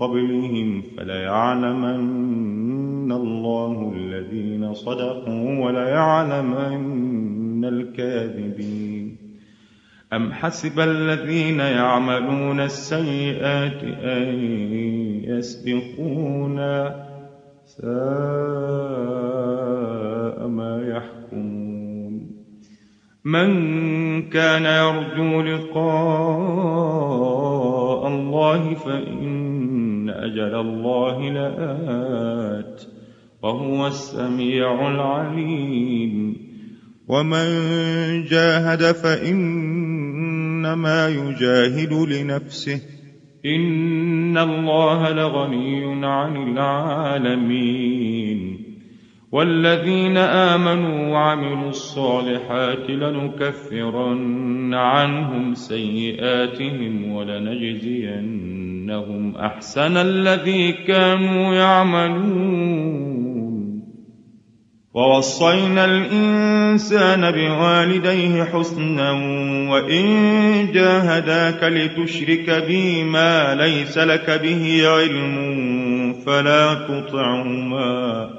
قبلهم فليعلمن الله الذين صدقوا وليعلمن الكاذبين. أم حسب الذين يعملون السيئات أن يسبقونا ساء ما يحكمون. من كان يرجو لقاء الله فإن أجل الله لآت وهو السميع العليم. ومن جاهد فإنما يجاهد لنفسه. إن الله لغني عن العالمين. والذين آمنوا وعملوا الصالحات لنكفرن عنهم سيئاتهم ولنجزين إنهم أحسن الذي كانوا يعملون. ووصينا الإنسان بوالديه حسنا وإن جاهداك لتشرك بي ما ليس لك به علم فلا تطعهما.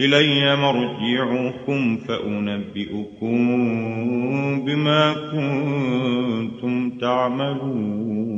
إلي مرجعكم فأنبئكم بما كنتم تعملون.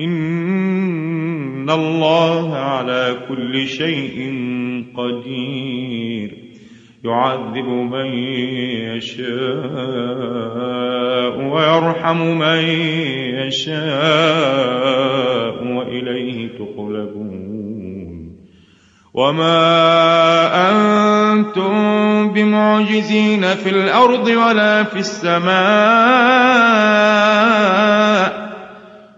إن الله على كل شيء قدير. يعذب من يشاء ويرحم من يشاء وإليه تقلبون. وما أنتم بمعجزين في الأرض ولا في السماء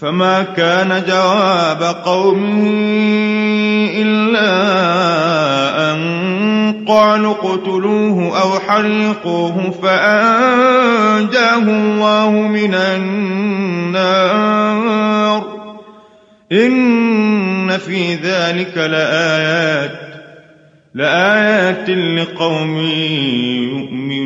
فما كان جواب قومه إلا أن قالوا اقتلوه أو حرقوه فأنجاه الله من النار. إن في ذلك لآيات لآيات لقوم يؤمنون.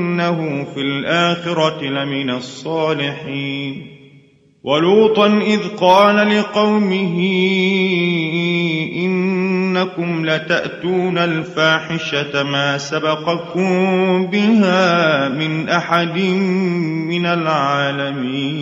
وإنه في الآخرة لمن الصالحين ولوطا إذ قال لقومه إنكم لتأتون الفاحشة ما سبقكم بها من أحد من العالمين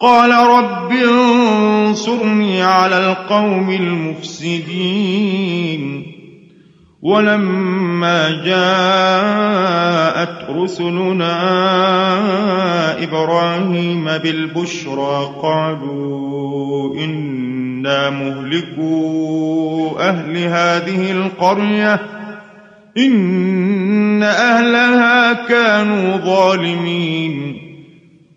قال رب انصرني على القوم المفسدين. ولما جاءت رسلنا إبراهيم بالبشرى قالوا إنا مهلكوا أهل هذه القرية إن أهلها كانوا ظالمين.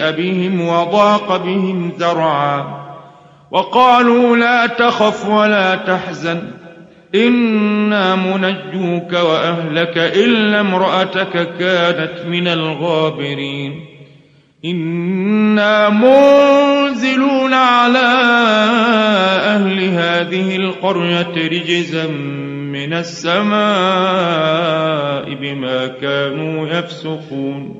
سيء بهم وضاق بهم زرعا وقالوا لا تخف ولا تحزن إنا منجوك وأهلك إلا امرأتك كانت من الغابرين إنا منزلون على أهل هذه القرية رجزا من السماء بما كانوا يفسقون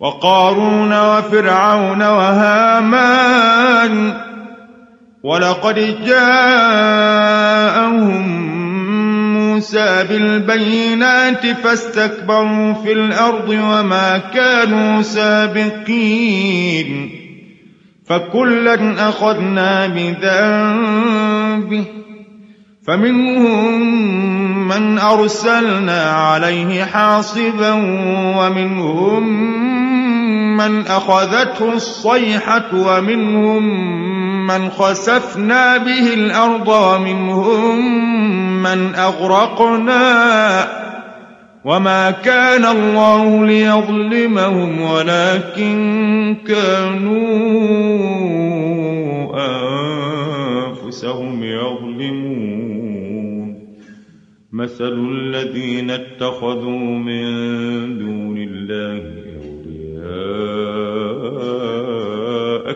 وقارون وفرعون وهامان ولقد جاءهم موسى بالبينات فاستكبروا في الأرض وما كانوا سابقين فكلا أخذنا بذنبه فمنهم من أرسلنا عليه حاصبا ومنهم من أخذته الصيحة ومنهم من خسفنا به الأرض ومنهم من أغرقنا وما كان الله ليظلمهم ولكن كانوا أنفسهم يظلمون مثل الذين اتخذوا من دون الله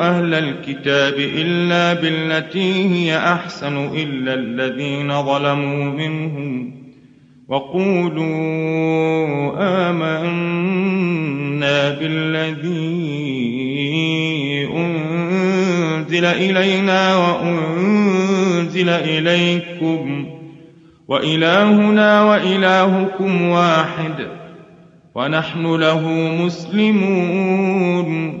أهل الكتاب إلا بالتي هي أحسن إلا الذين ظلموا منهم وقولوا آمنا بالذي أنزل إلينا وأنزل إليكم وإلهنا وإلهكم واحد ونحن له مسلمون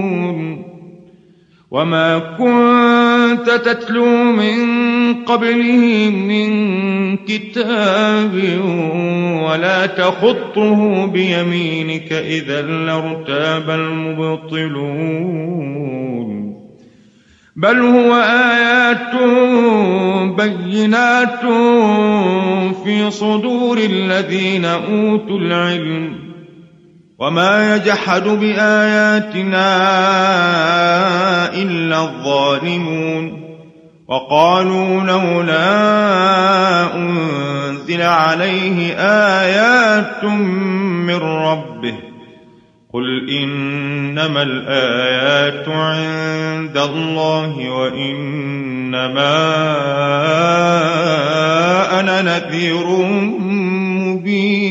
وما كنت تتلو من قبله من كتاب ولا تخطه بيمينك إذا لارتاب المبطلون بل هو آيات بينات في صدور الذين أوتوا العلم وما يجحد بآياتنا إلا الظالمون وقالوا لولا أنزل عليه آيات من ربه قل إنما الآيات عند الله وإن إنما أنا نذير مبين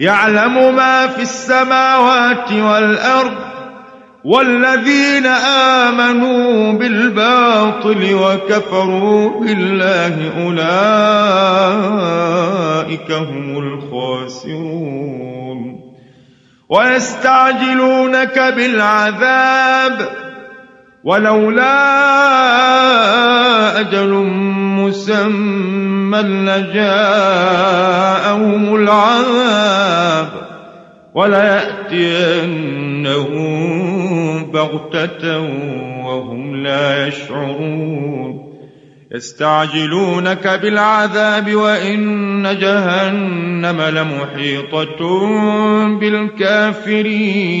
يعلم ما في السماوات والأرض والذين آمنوا بالباطل وكفروا بالله أولئك هم الخاسرون ويستعجلونك بالعذاب ولولا أجل مسمى لجاءهم العذاب وليأتينهم بغتة وهم لا يشعرون يستعجلونك بالعذاب وإن جهنم لمحيطة بالكافرين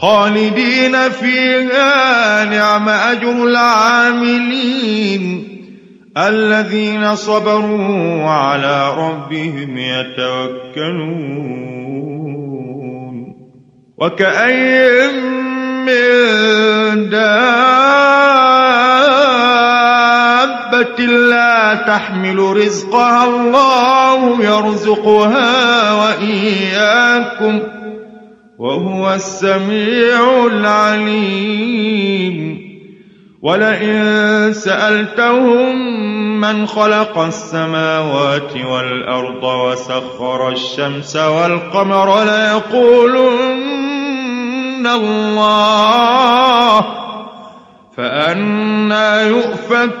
خالدين فيها نعم أجر العاملين. الذين صبروا على ربهم يتوكلون. وكأي من دابة لا تحمل رزقها الله يرزقها وإياكم. وهو السميع العليم. ولئن سألتهم من خلق السماوات والأرض وسخر الشمس والقمر ليقولن الله فأنا يؤفكون.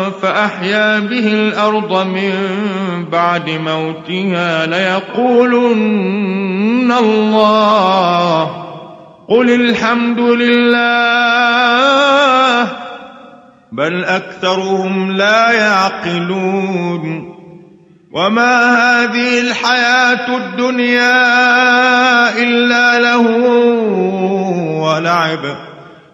فأحيا به الأرض من بعد موتها ليقولن الله قل الحمد لله بل أكثرهم لا يعقلون وما هذه الحياة الدنيا إلا له ولعب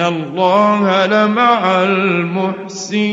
الله لمع المحسنين